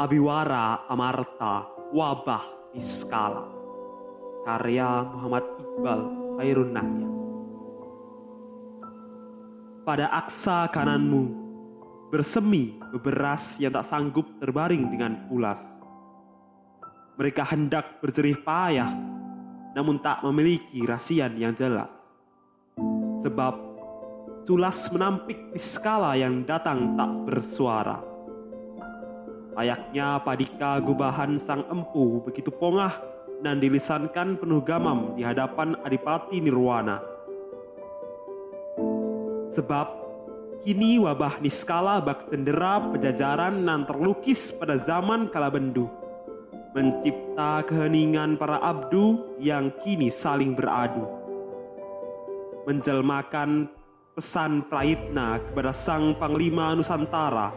Abiwara Amarta Wabah Iskala Karya Muhammad Iqbal Khairun Nahya Pada aksa kananmu bersemi beberas yang tak sanggup terbaring dengan pulas. Mereka hendak berjerih payah namun tak memiliki rasian yang jelas. Sebab culas menampik di skala yang datang tak bersuara. Layaknya padika gubahan sang empu begitu pongah dan dilisankan penuh gamam di hadapan Adipati Nirwana. Sebab kini wabah niskala bak cendera pejajaran nan terlukis pada zaman kala bendu. Mencipta keheningan para abdu yang kini saling beradu. Menjelmakan pesan Praitna kepada sang Panglima Nusantara.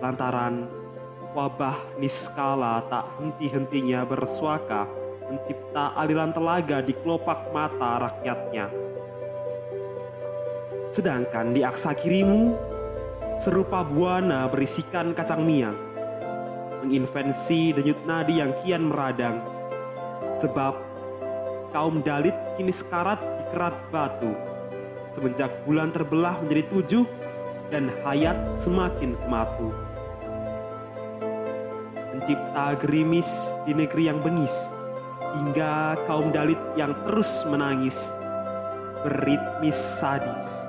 Lantaran wabah niskala tak henti-hentinya bersuaka mencipta aliran telaga di kelopak mata rakyatnya. Sedangkan di aksa kirimu, serupa buana berisikan kacang miang, menginvensi denyut nadi yang kian meradang. Sebab kaum Dalit kini sekarat di kerat batu, semenjak bulan terbelah menjadi tujuh dan hayat semakin kematu pencipta gerimis di negeri yang bengis, hingga kaum Dalit yang terus menangis, beritmis sadis.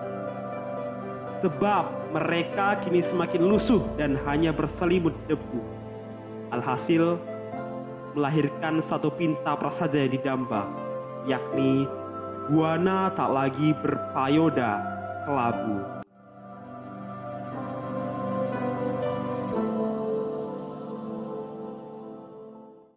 Sebab mereka kini semakin lusuh dan hanya berselimut debu. Alhasil, melahirkan satu pinta prasaja yang didamba, yakni Buana tak lagi berpayoda kelabu.